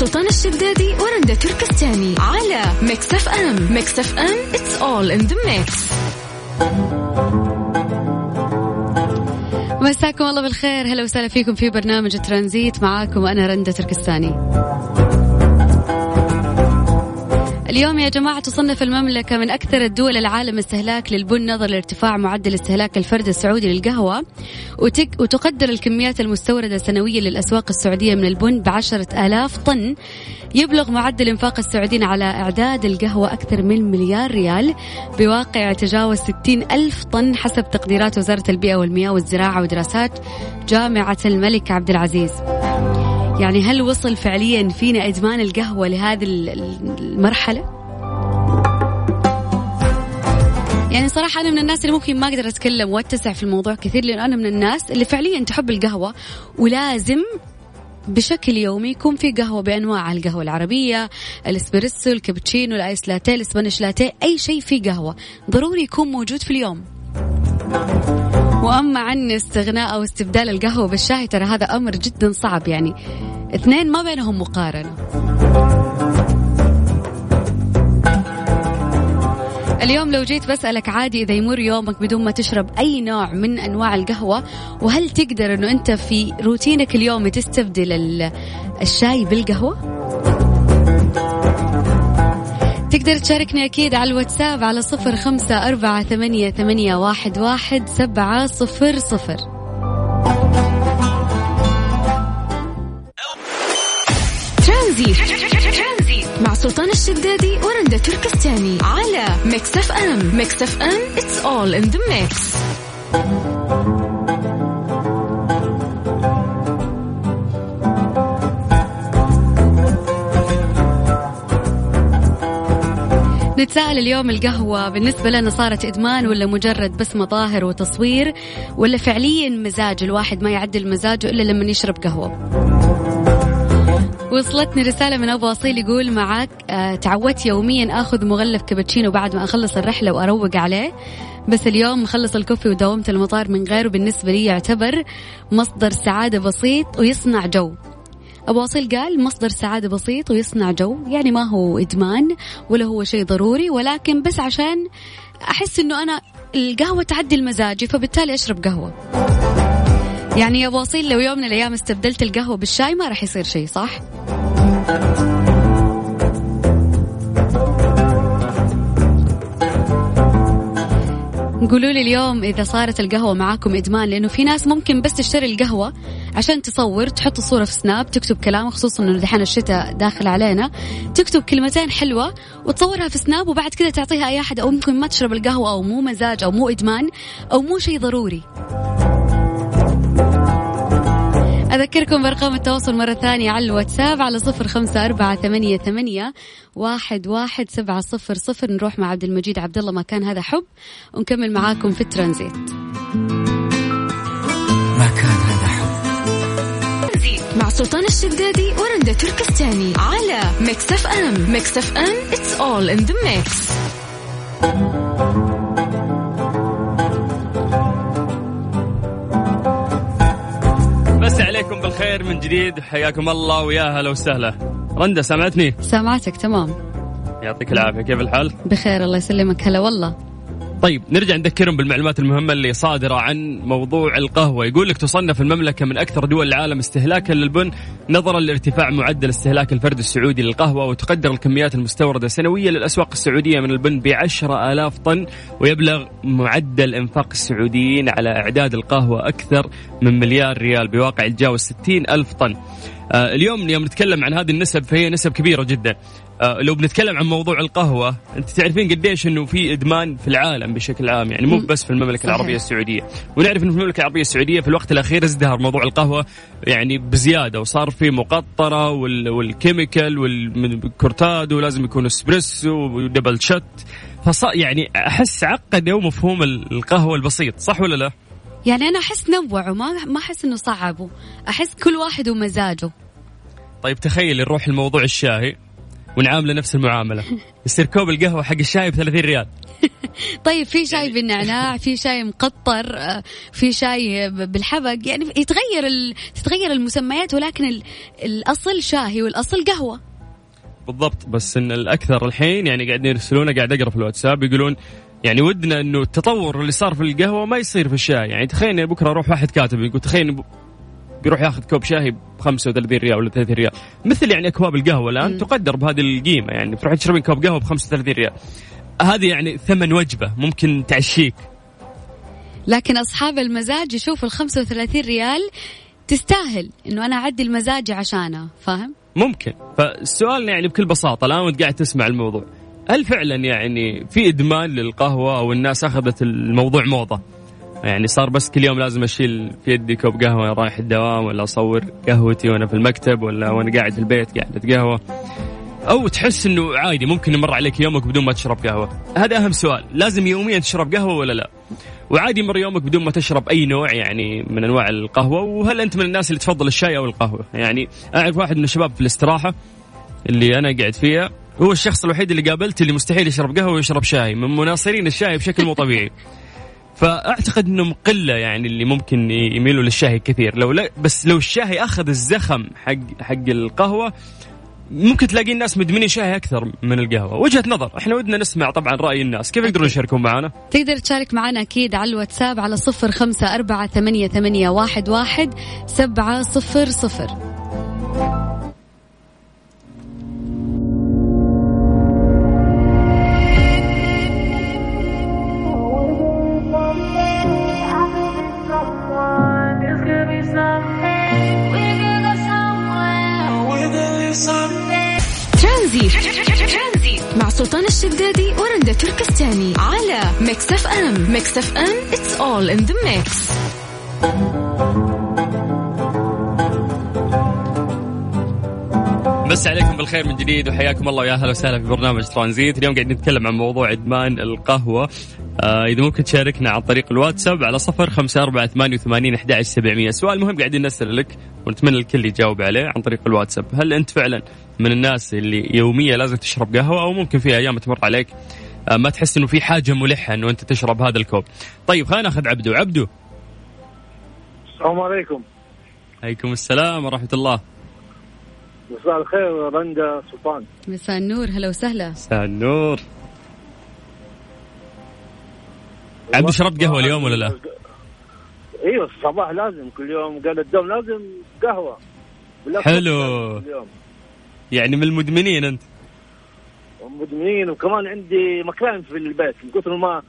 سلطان الشدادي ورندا تركستاني على Mix FM Mix FM it's all in the mix. مساكم الله بالخير. هلا وسهلا فيكم في برنامج ترانزيت. معاكم وأنا رندا تركستاني. اليوم يا جماعة تصنف المملكة من أكثر الدول العالم استهلاك للبن نظرا لارتفاع معدل استهلاك الفرد السعودي للقهوة وتك وتقدر الكميات المستوردة سنويا للأسواق السعودية من البن بعشرة آلاف طن. يبلغ معدل إنفاق السعوديين على إعداد القهوة أكثر من مليار ريال بواقع يتجاوز 60 ألف طن حسب تقديرات وزارة البيئة والمياه والزراعة ودراسات جامعة الملك عبد العزيز. يعني هل وصل فعليا فينا إدمان القهوة لهذه المرحلة؟ يعني صراحة أنا من الناس اللي ممكن ما أقدر أتكلم وأتسع في الموضوع كثير لأن أنا من الناس اللي فعليا تحب القهوة ولازم بشكل يومي يكون في قهوة بأنواعها القهوة العربية الإسبريسو الكابتشينو الآيس لاتيه الإسبانيش لاتيه أي شيء فيه قهوة ضروري يكون موجود في اليوم وأما عن استغناء أو استبدال القهوة بالشاي ترى هذا أمر جدا صعب يعني اثنين ما بينهم مقارنة اليوم لو جيت بسألك عادي إذا يمر يومك بدون ما تشرب أي نوع من أنواع القهوة وهل تقدر أنه أنت في روتينك اليومي تستبدل الشاي بالقهوة؟ تقدر تشاركني أكيد على الواتساب على صفر خمسة أربعة ثمانية, ثمانية واحد, واحد سبعة صفر صفر. ترانزيت. مع سلطان الشدادي ورندا تركستاني على Mix FM. Mix FM it's all in the mix. نتساءل اليوم القهوة بالنسبة لنا صارت إدمان ولا مجرد بس مظاهر وتصوير ولا فعليا مزاج؟ الواحد ما يعدل مزاجه إلا لما يشرب قهوة. وصلتني رسالة من أبو أصيل يقول معك آه تعودت يوميا أخذ مغلف كابتشينو بعد ما أخلص الرحلة وأروق عليه. بس اليوم مخلص الكوفي وداومت المطار من غيره بالنسبة لي يعتبر مصدر سعادة بسيط ويصنع جو. أبو أصيل قال مصدر سعادة بسيط ويصنع جو يعني ما هو إدمان ولا هو شيء ضروري ولكن بس عشان أحس إنه أنا القهوة تعدل مزاجي فبالتالي أشرب قهوة يعني يا أبو أصيل لو يوم من الأيام استبدلت القهوة بالشاي ما راح يصير شيء صح؟ قولوا لي اليوم إذا صارت القهوة معاكم إدمان لأنه في ناس ممكن بس تشتري القهوة عشان تصور تحط صورة في سناب تكتب كلام خصوصا إنه دحين الشتاء داخل علينا تكتب كلمتين حلوة وتصورها في سناب وبعد كذا تعطيها أي أحد أو ممكن ما تشرب القهوة أو مو مزاج أو مو إدمان أو مو شيء ضروري. أذكركم بأرقام التواصل مرة ثانية على الواتساب على صفر خمسة أربعة ثمانية, ثمانية واحد, واحد سبعة صفر صفر. نروح مع عبد المجيد. عبد الله ما كان هذا حب ونكمل معاكم في الترانزيت. ما سلطان الشدادي ورندا تركستاني على Mix FM Mix FM it's all in the mix. مسي عليكم بالخير من جديد. حياكم الله ويا هلا وسهلا. رندا سمعتني سامعتك تمام. يعطيك العافية. كيف الحال؟ بخير الله يسلمك. هلا والله. طيب نرجع نذكرهم بالمعلومات المهمة اللي صادرة عن موضوع القهوة. يقول لك تصنف المملكة من أكثر دول العالم استهلاكا للبن نظرا لارتفاع معدل استهلاك الفرد السعودي للقهوة وتقدر الكميات المستوردة سنويا للأسواق السعودية من البن بعشرة آلاف طن ويبلغ معدل إنفاق السعوديين على إعداد القهوة أكثر من مليار ريال بواقع يتجاوز 60 ألف طن. اليوم يوم نتكلم عن هذه النسب فهي نسب كبيرة جدا آه، لو بنتكلم عن موضوع القهوة أنت تعرفين قديش إنه في إدمان في العالم بشكل عام يعني مو بس في المملكة صحيح. العربية السعودية ونعرف إنه في المملكة العربية السعودية في الوقت الأخير ازدهر موضوع القهوة يعني بزيادة وصار في مقطرة وال Chemex وال cortado لازم يكون إسبريسو و double shot فصار يعني أحس عقدوا مفهوم القهوة البسيط صح ولا لا؟ يعني أنا أحس نوعوا ما ما أحس إنه صعبوا أحس كل واحد ومزاجه. طيب تخيل نروح الموضوع الشاهي ونعامله نفس المعاملة. يصير كوب القهوة حق الشاي ب 30 ريال. طيب في شاي يعني بالنعناع في شاي مقطر آه، في شاي بالحبق. يعني يتغير ال... تتغير المسميات ولكن ال... الأصل شاهي والأصل قهوة. بالضبط بس إن الأكثر الحين يعني قاعدين يرسلونا قاعد أقرأ في الواتساب يقولون يعني ودنا إنه التطور اللي صار في القهوة ما يصير في الشاي. يعني تخيل بكرة أروح واحد كاتب يقول تخيل بيروح ياخذ كوب شاي ب 35 ريال ولا 30 ريال. مثل يعني أكواب القهوة الآن م. تقدر بهذه القيمة. يعني تروح تشربين كوب قهوة ب 35 ريال. هذه يعني ثمن وجبة ممكن تعشيك. لكن أصحاب المزاج يشوفوا ال 35 ريال تستاهل إنه أنا أعدي المزاج عشانها فاهم؟ ممكن. فالسؤال يعني بكل بساطة الآن وأنت قاعد تسمع الموضوع. هل فعلا يعني في إدمان للقهوة أو الناس أخذت الموضوع موضة؟ يعني صار بس كل يوم لازم أشيل في يدي كوب قهوة رايح الدوام ولا أصور قهوتي وأنا في المكتب ولا وأنا قاعد في البيت قاعدة قهوة. أو تحس إنه عادي ممكن يمر عليك يومك بدون ما تشرب قهوة. هذا أهم سؤال. لازم يوميا تشرب قهوة ولا لا؟ وعادي يمر يومك بدون ما تشرب أي نوع يعني من أنواع القهوة. وهل أنت من الناس اللي تفضل الشاي أو القهوة؟ يعني أعرف واحد من الشباب في الاستراحة اللي أنا قاعد فيها هو الشخص الوحيد اللي قابلته اللي مستحيل يشرب قهوة ويشرب شاي من مناصرين الشاي بشكل مو طبيعي. فأعتقد إنهم قلة يعني اللي ممكن يميلوا للشاي كثير. لو لا بس لو الشاي أخذ الزخم حق حق القهوة ممكن تلاقي الناس مدمنين شاي أكثر من القهوة. وجهة نظر إحنا ودنا نسمع طبعا رأي الناس. كيف يقدرون يشاركون معنا تقدر تشارك معنا أكيد على الواتساب على صفر خمسة أربعة ثمانية, ثمانية واحد, واحد سبعة صفر صفر. سلطان الشدادي ورندا تركستاني على ميكس اف ام. Mix FM it's all in the mix. مسا عليكم بالخير من جديد وحياكم الله. ويا أهلا وسهلا في برنامج ترانزيت. اليوم قاعدين نتكلم عن موضوع إدمان القهوة. إذا ممكن تشاركنا عن طريق الواتساب على صفر خمسة أربعة ثمانية وثمانين أحد سبعمية سؤال مهم قاعدين نسألك ونتمنى الكل يجاوب عليه عن طريق الواتساب هل أنت فعلا من الناس اللي يوميا لازم تشرب قهوة أو ممكن في أيام تمر عليك آه، ما تحس إنه في حاجة ملحة إنه أنت تشرب هذا الكوب. طيب خلينا نأخذ عبدو، عبدو. السلام عليكم. عليكم السلام ورحمة الله. مساء الخير رندا سلطان. مساء النور هلا وسهلا. مساء النور. عبدو شربت قهوة اليوم ولا لا؟ إيوه الصباح لازم كل يوم قال الدوم لازم قهوة. حلو. يعني من المدمنين أنت. مدمنين وكمان عندي مكان في البيت. من كثر ما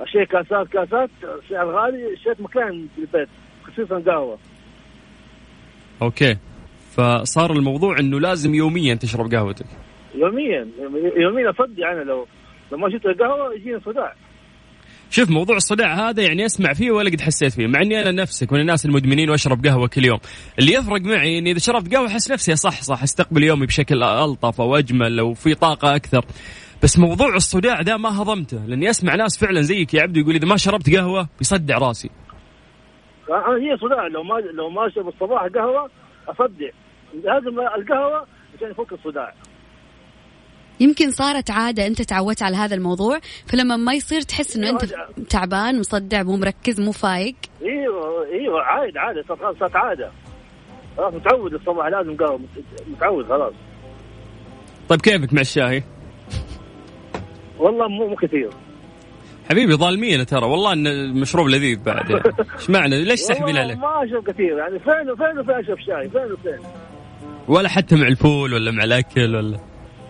أشياء كاسات كاسات سعر غالي اشتريت مكان في البيت خصيصا قهوة. أوكي. فصار الموضوع إنه لازم يوميا تشرب قهوتك. يوميا يوميا اصدع أنا لو لو ما شربت القهوة يجيني صداع. شوف موضوع الصداع هذا يعني أسمع فيه ولا قد حسيت فيه مع إني أنا نفسك من الناس المدمنين وأشرب قهوة كل يوم. اللي يفرق معي إني إذا شربت قهوة أحس نفسي صح صح أستقبل يومي بشكل ألطف أو أجمل أو في طاقة أكثر. بس موضوع الصداع ذا ما هضمته لأني أسمع ناس فعلا زيك يا عبدو يقول إذا ما شربت قهوة بيصدع راسي. هي صداع. لو ما لو ما أشرب الصباح قهوة أصدع. لازم القهوة عشان يفك الصداع. يمكن صارت عادة أنت تعودت على هذا الموضوع فلما ما يصير تحس إنه أنت تعبان مصدع مو مركز مو فايق. إيوه إيوه عاد عادة صارت عادة. خلاص متعود الصباح لازم قهوة متعود خلاص. طيب كيفك مع الشاي؟ والله مو مو كثير. حبيبي ظالمين ترى. والله إن المشروب لذيذ بعد يعني. إيش معنى؟ ليش سحبين عليه؟ ما أشرب كثير يعني فين وفين وفين أشرب شاي؟ فين وفين ولا حتى مع الفول ولا مع الأكل ولا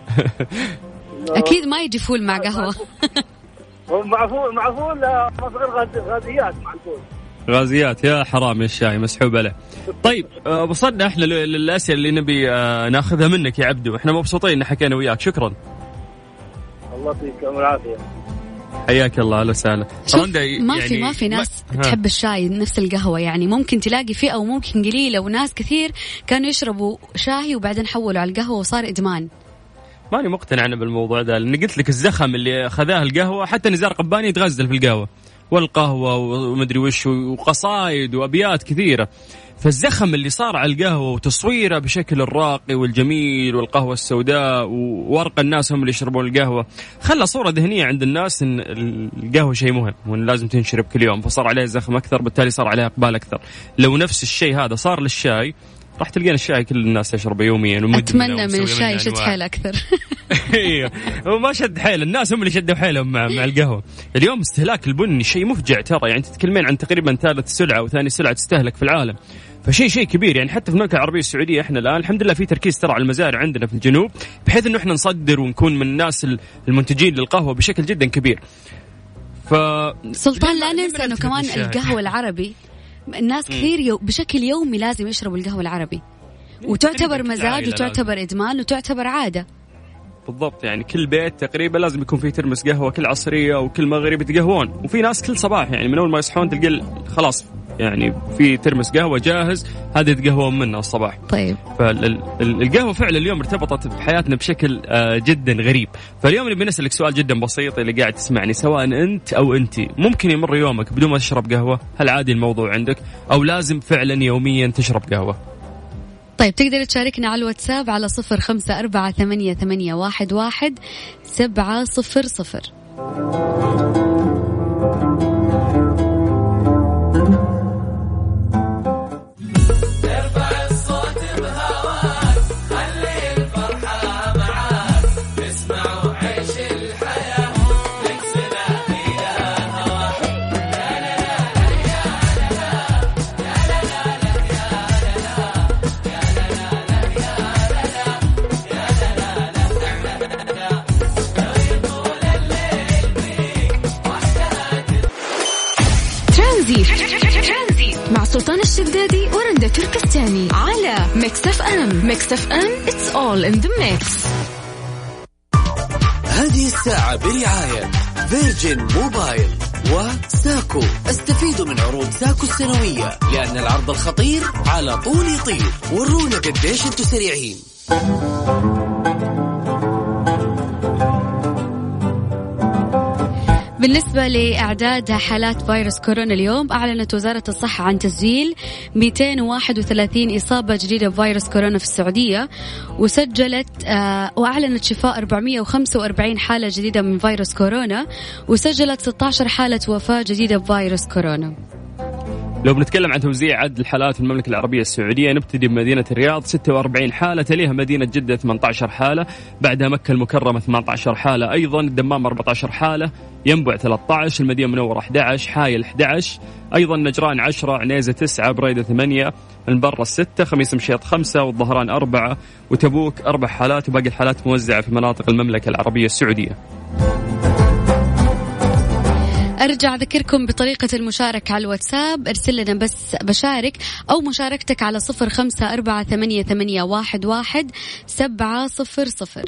أكيد ما يجي فول مع قهوة. مع فول مع فول غازيات مع الفول غازيات يا حرام يا الشاي مسحوب عليه. طيب آه، وصلنا إحنا للأسئلة اللي نبي آه، ناخذها منك يا عبدو. إحنا مبسوطين إن حكينا وياك. شكرا. الله يعطيك العافية. حياك الله أهلا وسهلا. ما يعني في ما في ناس ما تحب الشاي نفس القهوة. يعني ممكن تلاقي فئة وممكن قليلة وناس كثير كانوا يشربوا شاي وبعدين حولوا على القهوة وصار إدمان. ماني مقتنع أنا بالموضوع ده لاني قلت لك الزخم اللي خذاه القهوة حتى نزار قباني يتغزل في القهوة والقهوة ومدري وش وقصايد وأبيات كثيرة. فالزخم اللي صار على القهوة وتصويره بشكل الراقي والجميل والقهوة السوداء وورق الناس هم اللي يشربون القهوة خلى صورة ذهنية عند الناس إن القهوة شيء مهم وإن لازم تنشرب كل يوم فصار عليه زخم أكثر بالتالي صار عليه إقبال أكثر. لو نفس الشيء هذا صار للشاي راح تلقين الشاي كل الناس تشربه يوميا أتمنى من الشاي يشد حيل أكثر. أيوه وما شد حيل. الناس هم اللي شدوا حيلهم مع مع القهوة. اليوم استهلاك البن شيء مفجع ترى. يعني تتكلمين عن تقريبا ثالث سلعة وثاني سلعة تستهلك في العالم. فشيء شيء كبير. يعني حتى في المملكة العربية السعودية إحنا الآن الحمد لله في تركيز ترى على المزارع عندنا في الجنوب بحيث إنه إحنا نصدر ونكون من الناس المنتجين للقهوة بشكل جدا كبير. ف سلطان لا ننسى إنه كمان القهوة العربي الناس كثير يو بشكل يومي لازم يشربوا القهوة العربي. وتعتبر مزاج وتعتبر إدمان وتعتبر عادة. بالضبط يعني كل بيت تقريبا لازم يكون فيه ترمس قهوة كل عصرية وكل مغرب يتقهوون. وفي ناس كل صباح يعني من أول ما يصحون تلقى خلاص يعني في ترمس قهوة جاهز هذا يتقهوون منه الصباح. طيب. فالقهوه فعلا اليوم ارتبطت بحياتنا بشكل آه، جدا غريب. فاليوم نبي نسألك سؤال جدا بسيط اللي قاعد تسمعني سواء أنت أو انت ممكن يمر يومك بدون ما تشرب قهوة؟ هل عادي الموضوع عندك؟ أو لازم فعلا يوميا تشرب قهوة؟ طيب تقدر تشاركنا على الواتساب على صفر خمسة أربعة ثمانية, ثمانية واحد, واحد سبعة صفر صفر. ميكس اف ام ميكس اف ام it's all in the mix هذه الساعة برعاية فيرجن موبايل وساكو. استفيدوا من عروض ساكو السنوية لأن العرض الخطير على طول يطير. ورونا قديش أنتم سريعين. بالنسبة لإعداد حالات فيروس كورونا اليوم أعلنت وزارة الصحة عن تسجيل 231 إصابة جديدة بفيروس كورونا في السعودية وسجلت آه وأعلنت شفاء 445 حالة جديدة من فيروس كورونا وسجلت 16 حالة وفاة جديدة بفيروس كورونا. لو بنتكلم عن توزيع عدد الحالات في المملكة العربية السعودية نبتدي بمدينة الرياض 46 حالة تليها مدينة جدة 18 حالة بعدها مكة المكرمة 18 حالة أيضا الدمام 14 حالة ينبع 13 المدينة المنورة 11 حايل 11 أيضا نجران 10 عنيزة 9 بريدة 8 المبرة 6 خميس مشيط 5 والظهران 4 وتبوك أربع حالات وباقي الحالات موزعة في مناطق المملكة العربية السعودية. أرجع أذكركم بطريقة المشاركة على الواتساب. أرسل لنا بس بشارك أو مشاركتك على صفر خمسة أربعة ثمانية, ثمانية واحد, واحد سبعة صفر صفر.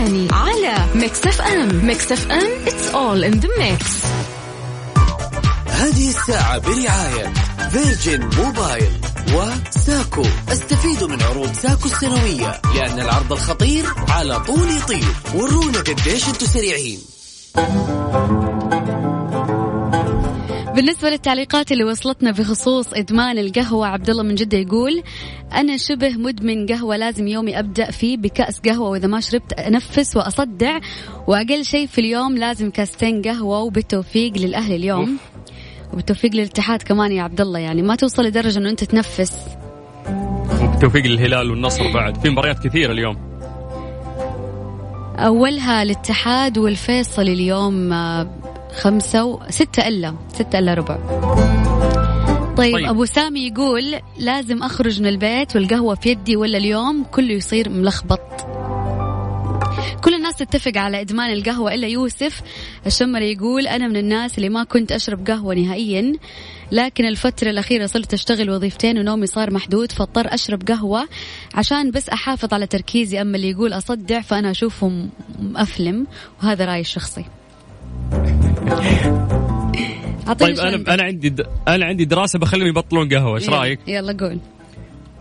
تركستاني على ميكس اف ام ميكس اف ام it's all in the mix هذه الساعة برعاية فيرجن موبايل وساكو. استفيدوا من عروض ساكو السنوية لأن العرض الخطير على طول يطير ورونا قديش أنتم سريعين. بالنسبة للتعليقات اللي وصلتنا بخصوص إدمان القهوة عبد الله من جدة يقول أنا شبه مدمن قهوة لازم يومي أبدأ فيه بكأس قهوة وإذا ما شربت أنفس وأصدع وأقل شيء في اليوم لازم كاستين قهوة وبالتوفيق للأهل اليوم. وبالتوفيق للاتحاد كمان يا عبد الله يعني ما توصل لدرجة أنه أنت تنفس. وبالتوفيق للهلال والنصر بعد. في مباريات كثيرة اليوم. أولها الاتحاد والفيصل اليوم آه، خمسة و... ستة إلا ستة إلا ربع. طيب, طيب. أبو سامي يقول لازم أخرج من البيت والقهوة في يدي ولا اليوم كله يصير ملخبط. كل الناس تتفق على إدمان القهوة إلا يوسف الشمر يقول أنا من الناس اللي ما كنت أشرب قهوة نهائيا لكن الفترة الأخيرة صرت أشتغل وظيفتين ونومي صار محدود فاضطر أشرب قهوة عشان بس أحافظ على تركيزي أما اللي يقول أصدع فأنا أشوفه مأفلم وهذا رأيي الشخصي. طيب أنا عندك. أنا عندي د... أنا عندي دراسة بخليهم يبطلون قهوة إيش رأيك؟ يلا قول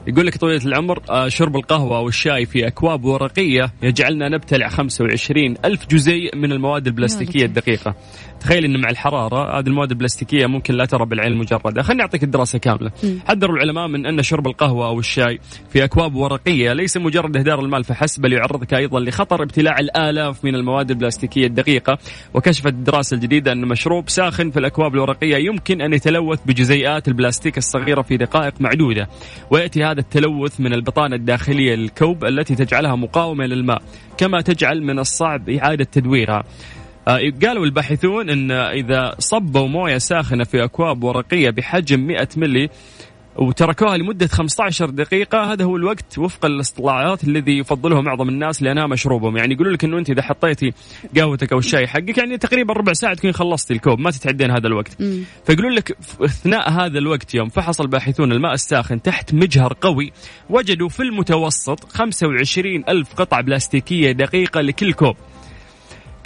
يقول لك طويلة العمر آه، شرب القهوة أو الشاي في أكواب ورقية يجعلنا نبتلع 25 ألف جزيء من المواد البلاستيكية الدقيقة تخيل أن مع الحرارة هذه المواد البلاستيكية ممكن لا ترى بالعين المجردة. خليني أعطيك الدراسة كاملة. حذروا العلماء من أن شرب القهوة أو الشاي في أكواب ورقية ليس مجرد إهدار المال فحسب بل يعرضك أيضا لخطر ابتلاع الآلاف من المواد البلاستيكية الدقيقة. وكشفت الدراسة الجديدة أن مشروب ساخن في الأكواب الورقية يمكن أن يتلوث بجزيئات البلاستيك الصغيرة في دقائق معدودة. ويأتي هذا التلوث من البطانة الداخلية للكوب التي تجعلها مقاومة للماء كما تجعل من الصعب إعادة تدويرها. قالوا الباحثون إن إذا صبوا موية ساخنة في أكواب ورقية بحجم 100 ملي وتركوها لمدة 15 دقيقة هذا هو الوقت وفق الاستطلاعات الذي يفضله معظم الناس لأنها مشروبهم. يعني يقولوا لك أنه أنت إذا حطيتي قهوتك أو الشاي حقك يعني تقريبا ربع ساعة تكون خلصتي الكوب ما تتعدين هذا الوقت. فيقولون لك في أثناء هذا الوقت يوم فحص الباحثون الماء الساخن تحت مجهر قوي وجدوا في المتوسط 25 ألف قطعة بلاستيكية دقيقة لكل كوب.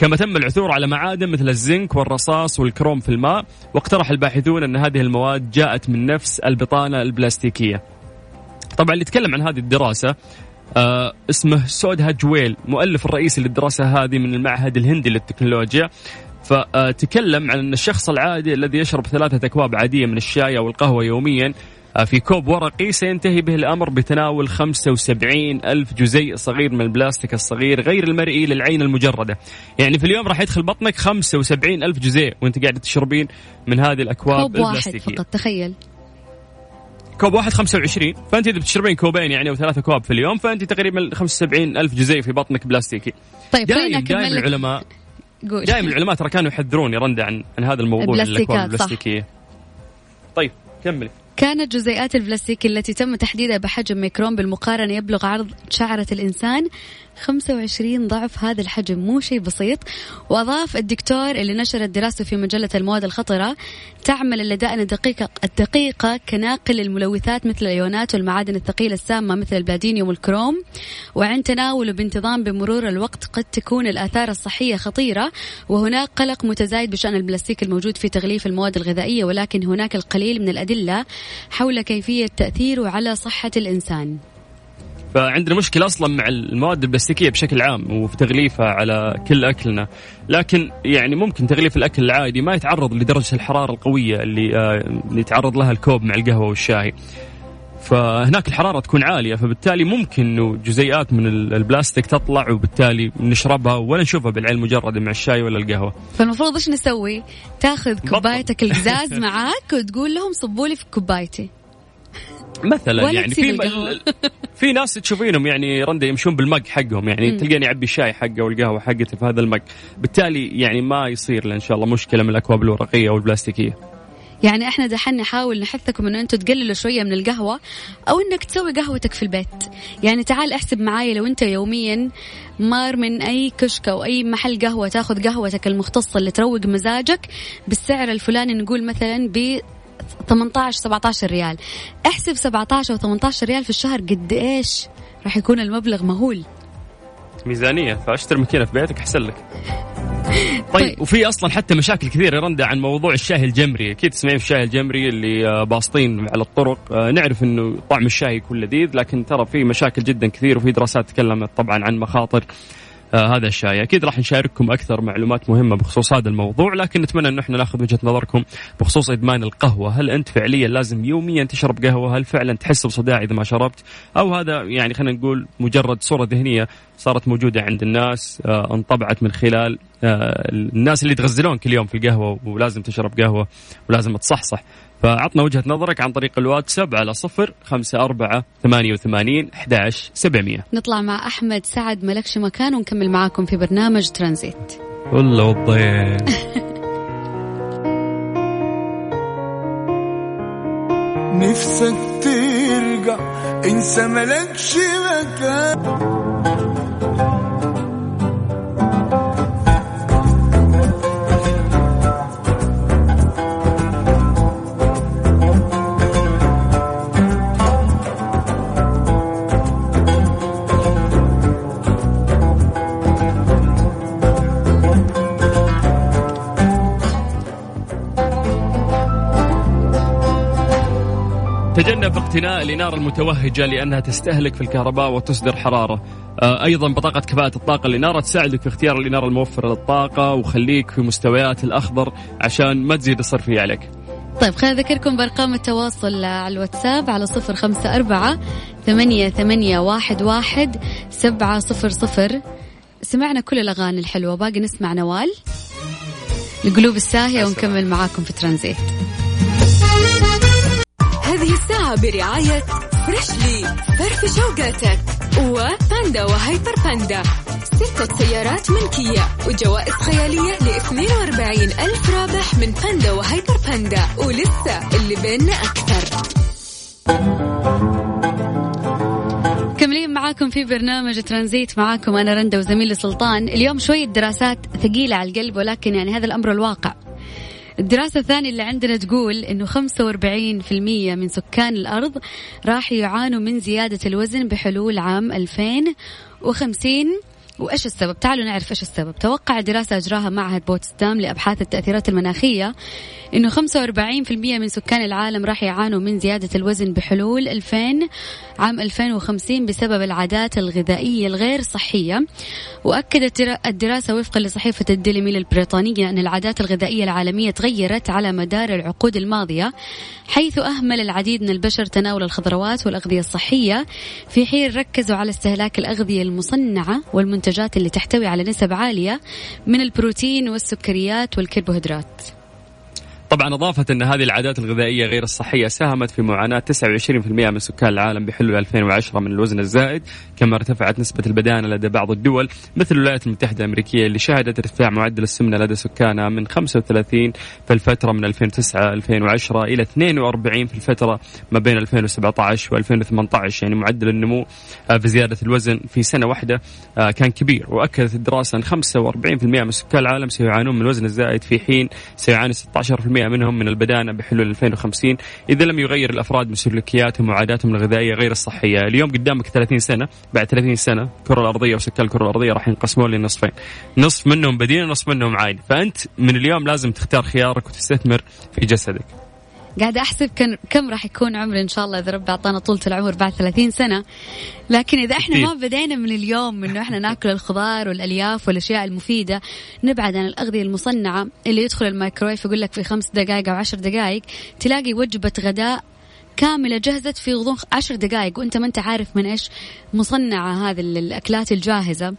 كما تم العثور على معادن مثل الزنك والرصاص والكروم في الماء واقترح الباحثون أن هذه المواد جاءت من نفس البطانة البلاستيكية. طبعا اللي يتكلم عن هذه الدراسة آه اسمه سودها جويل مؤلف الرئيسي للدراسة هذه من المعهد الهندي للتكنولوجيا. فتكلم عن أن الشخص العادي الذي يشرب ثلاثة أكواب عادية من الشاي أو القهوة يوميا في كوب ورقي سينتهي به الأمر بتناول 75 ألف جزيء صغير من البلاستيك الصغير غير المرئي للعين المجردة. يعني في اليوم راح يدخل بطنك 75 ألف جزيء وانت قاعدة تشربين من هذه الأكواب كوب واحد البلاستيكية. فقط تخيل. كوب واحد 25 فأنت إذا بتشربين كوبين يعني أو ثلاثة كوب في اليوم فأنت تقريبا 75 ألف جزيء في بطنك بلاستيكي. طيب دائما لك العلماء دائما العلماء ترى كانوا يحذرون يا رندا عن عن هذا الموضوع الأكواب. البلاستيكية. طيب كملي. كانت جزيئات البلاستيك التي تم تحديدها بحجم ميكرون بالمقارنة يبلغ عرض شعرة الإنسان 25 ضعف هذا الحجم مو شيء بسيط. وأضاف الدكتور اللي نشرت دراسته في مجلة المواد الخطرة تعمل اللدائن الدقيقة الدقيقة كناقل للملوثات مثل الأيونات والمعادن الثقيلة السامة مثل البلادينيوم والكروم. وعند تناوله بانتظام بمرور الوقت قد تكون الآثار الصحية خطيرة. وهناك قلق متزايد بشأن البلاستيك الموجود في تغليف المواد الغذائية ولكن هناك القليل من الأدلة حول كيفية تأثيره على صحة الإنسان. فعندنا مشكلة أصلا مع المواد البلاستيكية بشكل عام وفي تغليفها على كل أكلنا لكن يعني ممكن تغليف الأكل العادي ما يتعرض لدرجة الحرارة القوية اللي آه، يتعرض لها الكوب مع القهوة والشاي فهناك الحرارة تكون عالية فبالتالي ممكن إنه جزيئات من ال- البلاستيك تطلع وبالتالي نشربها ولا نشوفها بالعين المجرده مع الشاي ولا القهوة فالمفروض إيش نسوي؟ تاخذ. كوبايتك القزاز معاك وتقول لهم صبوا لي في كوبايتي مثلا يعني في في ناس تشوفينهم يعني رندا يمشون بالمج حقهم يعني مم. تلقاني يعبي الشاي حقه والقهوة حقته في هذا المج. بالتالي يعني ما يصير له إن شاء الله مشكلة من الأكواب الورقية أو البلاستيكيه يعني إحنا دحين نحاول نحثكم إنه أنتم تقللوا شوية من القهوة أو إنك تسوي قهوتك في البيت. يعني تعال احسب معاي لو أنت يوميا مار من أي كشك أو أي محل قهوة تاخذ قهوتك المختصة اللي تروق مزاجك بالسعر الفلاني نقول مثلا ب 18 17 ريال. احسب 17 أو 18 ريال في الشهر قد إيش راح يكون المبلغ مهول؟ ميزانية فأشتري ماكينة في بيتك أحسن لك. طيب. طيب. وفي أصلا حتى مشاكل كثيرة رندا عن موضوع الشاي الجمري. أكيد تسمعين في الشاي الجمري اللي آه، باسطين على الطرق. آه، نعرف إنه طعم الشاي يكون لذيذ لكن ترى في مشاكل جدا كثير وفي دراسات تكلمت طبعا عن مخاطر آه هذا الشاي. أكيد راح نشارككم أكثر معلومات مهمة بخصوص هذا الموضوع لكن نتمنى انه إحنا ناخذ وجهة نظركم بخصوص إدمان القهوة. هل أنت فعليا لازم يوميا تشرب قهوة؟ هل فعلا تحس بصداع إذا ما شربت؟ أو هذا يعني خلينا نقول مجرد صورة ذهنية صارت موجودة عند الناس آه انطبعت من خلال آه الناس اللي يتغزلون كل يوم في القهوة ولازم تشرب قهوة ولازم تصحصح. فعطنا وجهة نظرك عن طريق الواتساب على صفر خمسة أربعة ثمانية وثمانين أحداش سبعمية. نطلع مع أحمد سعد ملكش مكان ونكمل معاكم في برنامج ترانزيت. والله والضيف نفسك ترجع انسى ملكش مكان. اقتناء الإنارة المتوهجة لأنها تستهلك في الكهرباء وتصدر حرارة. آه، أيضا بطاقة كفاءة الطاقة الإنارة تساعدك في اختيار الإنارة الموفرة للطاقة وخليك في مستويات الأخضر عشان ما تزيد الصرفية عليك. طيب خلينا أذكركم بأرقام التواصل على الواتساب على صفر خمسة أربعة ثمانية, ثمانية واحد, واحد سبعة صفر صفر. سمعنا كل الأغاني الحلوة باقي نسمع نوال القلوب الساهية ونكمل معاكم في ترانزيت. هذه الساعة برعاية فريشلي فرف شوقاتك. وباندا وهيبر باندا. ستة سيارات ملكية. وجوائز خيالية ل 42 ألف رابح من باندا وهيبر باندا. ولسه اللي بيننا أكثر. مكملين معاكم في برنامج ترانزيت. معاكم أنا رندا وزميلي سلطان اليوم شوية دراسات ثقيلة على القلب ولكن يعني هذا الأمر الواقع. الدراسة الثانية اللي عندنا تقول إنه 45% من سكان الأرض راح يعانوا من زيادة الوزن بحلول عام 2050 وإيش السبب؟ تعالوا نعرف إيش السبب. توقع دراسه أجراها معهد بوتسدام لأبحاث التأثيرات المناخية إنه 45% من سكان العالم راح يعانوا من زيادة الوزن بحلول 2000 عام 2050 بسبب العادات الغذائية الغير صحية. وأكدت الدراسة وفقا لصحيفة الديلي ميل البريطانية أن العادات الغذائية العالمية تغيرت على مدار العقود الماضية حيث أهمل العديد من البشر تناول الخضروات والأغذية الصحية في حين ركزوا على استهلاك الأغذية المصنعة والمنتجات المنتجات اللي تحتوي على نسب عالية من البروتين والسكريات والكربوهيدرات. طبعا أضافت أن هذه العادات الغذائية غير الصحية ساهمت في معاناة 29% من سكان العالم بحلول 2010 من الوزن الزائد كما ارتفعت نسبة البدانة لدى بعض الدول مثل الولايات المتحدة الأمريكية اللي شهدت ارتفاع معدل السمنة لدى سكانها من 35 في الفترة من 2009 2010 إلى 42 في الفترة ما بين 2017 و 2018 يعني معدل النمو آه، في زيادة الوزن في سنة واحدة آه، كان كبير وأكدت الدراسة أن 45% من سكان العالم سيعانون من الوزن الزائد في حين سيعاني 16% منهم من البدانة بحلول 2050 إذا لم يغير الأفراد من سلوكياتهم وعاداتهم الغذائية غير الصحية. اليوم قدامك 30 سنة. بعد 30 سنة الكرة الأرضية وسكان الكرة الأرضية راح ينقسمون لنصفين. نصف منهم بدين ونصف منهم عادي. فأنت من اليوم لازم تختار خيارك وتستثمر في جسدك. قاعدة أحسب كم, كم راح يكون عمري إن شاء الله إذا ربي أعطانا طولة العمر بعد 30 سنة. لكن إذا إحنا ما بدينا من اليوم إنه إحنا ناكل الخضار والألياف والأشياء المفيدة نبعد عن الأغذية المصنعة اللي يدخل الميكرويف يقول لك في خمس دقائق أو عشر دقائق تلاقي وجبة غداء كاملة جهزت في غضون عشر دقائق وأنت ما أنت عارف من إيش مصنعة هذه الأكلات الجاهزة.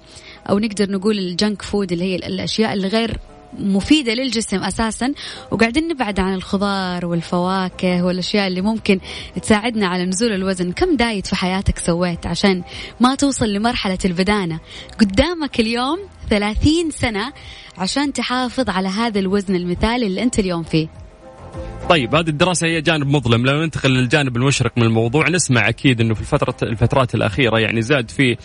أو نقدر نقول ال junk food اللي هي الأشياء اللي غير مفيدة للجسم أساسا. وقاعدين نبعد عن الخضار والفواكه والأشياء اللي ممكن تساعدنا على نزول الوزن. كم diet في حياتك سويت عشان ما توصل لمرحلة البدانة؟ قدامك اليوم ثلاثين سنة عشان تحافظ على هذا الوزن المثالي اللي أنت اليوم فيه. طيب هذه الدراسة هي جانب مظلم. لو ننتقل للجانب المشرق من الموضوع نسمع أكيد أنه في الفترة الفترات الأخيرة يعني زاد في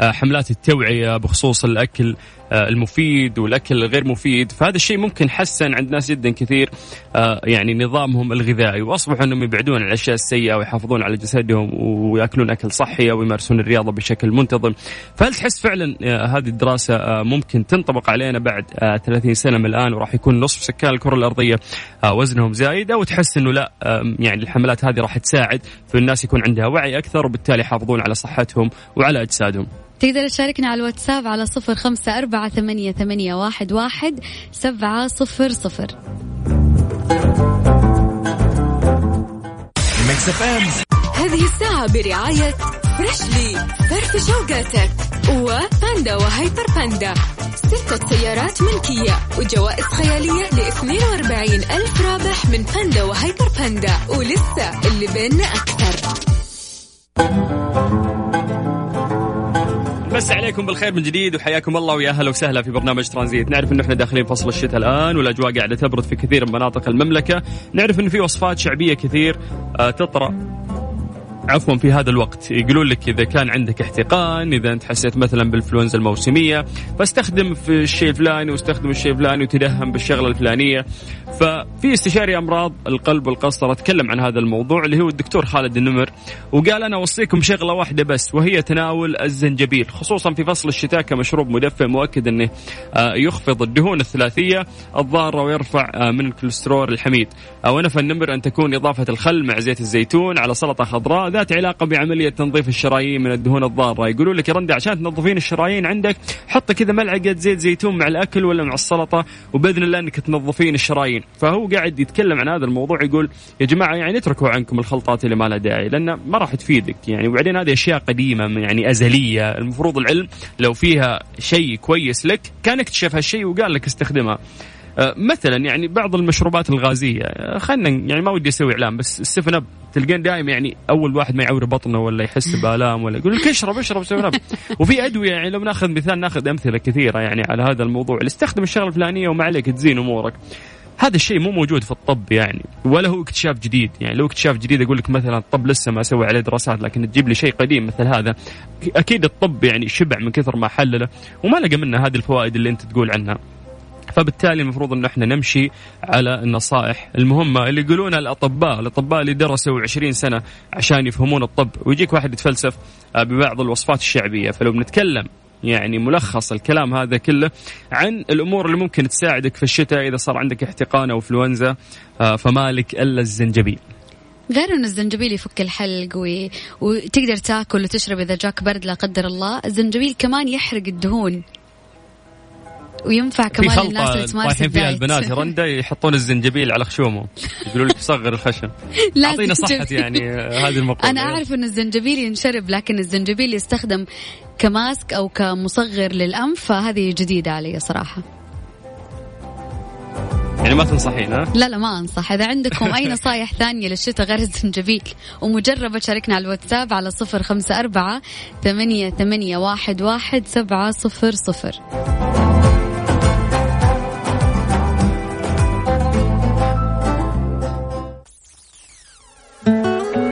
آه، حملات التوعية بخصوص الأكل آه، المفيد والأكل الغير مفيد. فهذا الشيء ممكن حسن عند ناس جدا كثير آه، يعني نظامهم الغذائي. وأصبحوا إنهم يبعدون عن الأشياء السيئة ويحافظون على جسدهم ويأكلون أكل صحي ويمارسون الرياضة بشكل منتظم. فهل تحس فعلا هذه الدراسة ممكن تنطبق علينا بعد 30 سنة من الآن وراح يكون نصف سكان الكرة الأرضية وزنهم زايد؟ أو تحس إنه لا يعني الحملات هذه راح تساعد في الناس يكون عندها وعي أكثر وبالتالي يحافظون على صحتهم وعلى أجسادهم. تقدر تشاركنا على الواتساب على صفر خمسة أربعة ثمانية, ثمانية واحد, واحد سبعة صفر صفر. هذه الساعة برعاية فريشلي فرف شوقاتك وباندا وهيبر باندا. ستة سيارات ملكية وجوائز خيالية ل 42 ألف رابح من باندا وهيبر باندا. ولسه اللي بيننا أكثر. مسا عليكم بالخير من جديد وحياكم الله ويا أهلا وسهلا في برنامج ترانزيت، نعرف انه إحنا داخلين فصل الشتاء الآن والأجواء قاعدة تبرد في كثير من مناطق المملكة، نعرف انه في وصفات شعبية كثير آه، تطرأ. عفوا في هذا الوقت. يقولون لك إذا كان عندك احتقان إذا أنت حسيت مثلا بالانفلونزا الموسمية فاستخدم في الشيء الفلاني واستخدم الشيء الفلاني وتدهم بالشغلة الفلانية. ففي استشاري أمراض القلب والقسطرة تكلم عن هذا الموضوع اللي هو الدكتور خالد النمر وقال أنا أوصيكم شغلة واحدة بس وهي تناول الزنجبيل خصوصا في فصل الشتاء كمشروب مدفئ مؤكد أنه آه، يخفض الدهون الثلاثية الضارة ويرفع آه، من الكوليسترول الحميد. ونفى النمر أن تكون إضافة الخل مع زيت الزيتون على سلطة خضراء. ذات علاقة بعملية تنظيف الشرايين من الدهون الضارة. يقولوا لك يا رندي عشان تنظفين الشرايين عندك حط كذا ملعقة زيت زيتون مع الأكل ولا مع السلطة وبإذن الله إنك تنظفين الشرايين. فهو قاعد يتكلم عن هذا الموضوع يقول يا جماعة يعني اتركوا عنكم الخلطات اللي ما لها داعي لأن ما راح تفيدك. يعني وبعدين هذه أشياء قديمة يعني أزلية. المفروض العلم لو فيها شيء كويس لك كان اكتشف هالشيء وقال لك استخدمها. مثلا يعني بعض المشروبات الغازية آه، خلينا يعني ما ودي أسوي إعلان بس السفن أب تلقين دائما يعني أول واحد ما يعور بطنه ولا يحس بآلام ولا يقول لك اشرب اشرب سفن أب. وفي أدوية يعني لو ناخذ مثال ناخذ أمثلة كثيرة يعني على هذا الموضوع. اللي استخدم الشغلة الفلانية وما عليك تزين أمورك. هذا الشيء مو موجود في الطب يعني ولا هو اكتشاف جديد يعني. لو اكتشاف جديد أقول لك مثلا الطب لسه ما سوى عليه دراسات لكن تجيب لي شيء قديم مثل هذا أكيد الطب يعني شبع من كثر ما حلله وما لقى منه هذه الفوائد اللي أنت تقول عنها. فبالتالي المفروض إن إحنا نمشي على النصائح المهمة اللي يقولونها الأطباء، الأطباء اللي درسوا 20 سنة عشان يفهمون الطب، ويجيك واحد يتفلسف ببعض الوصفات الشعبية، فلو بنتكلم يعني ملخص الكلام هذا كله عن الأمور اللي ممكن تساعدك في الشتاء إذا صار عندك احتقان أو إنفلونزا آه، فمالك إلا الزنجبيل. غير انه الزنجبيل يفك الحلق. وتقدر تاكل وتشرب إذا جاك برد لا قدر الله، الزنجبيل كمان يحرق الدهون وينفع كمان للناس اللي تمارس رايحين فيها البنات رندا يحطون الزنجبيل على خشومه يقولوا لك صغر الخشم. أعطينا صحة يعني هذه المقولة أنا أعرف إن الزنجبيل ينشرب لكن الزنجبيل يستخدم كماسك أو كمصغر للأنف فهذه جديدة علي صراحة. يعني ما تنصحين ها؟ لا لا ما أنصح، إذا عندكم أي نصايح ثانية للشتاء غير الزنجبيل ومجربة شاركنا على الواتساب على صفر خمسة أربعة ثمانية ثمانية واحد واحد سبعة صفر صفر.